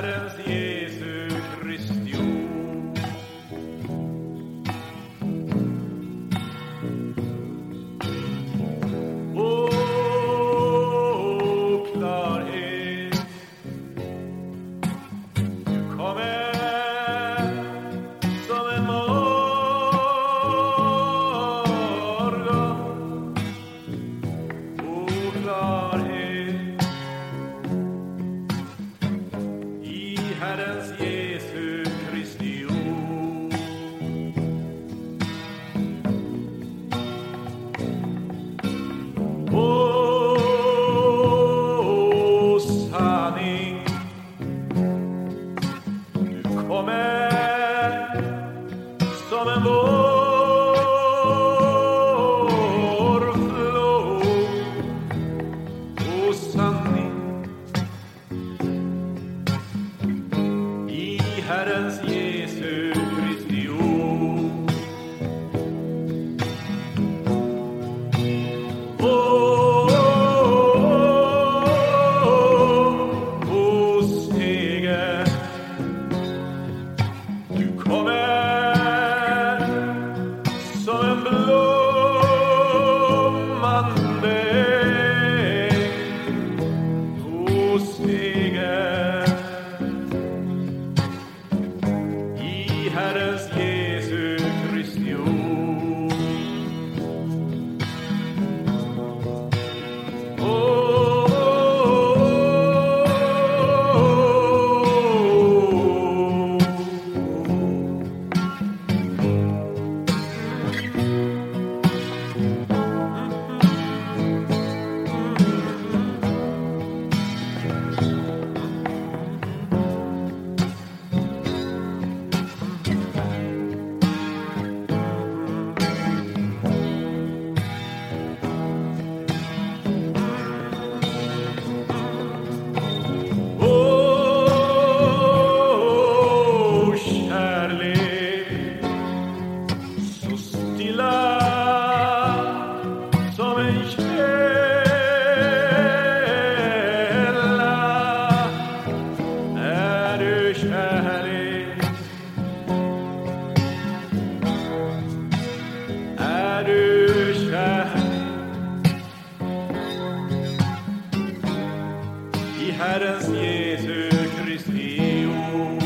caras som en vårflod O sanning i Herrens Jesu Herrens Jesu Kristi ord.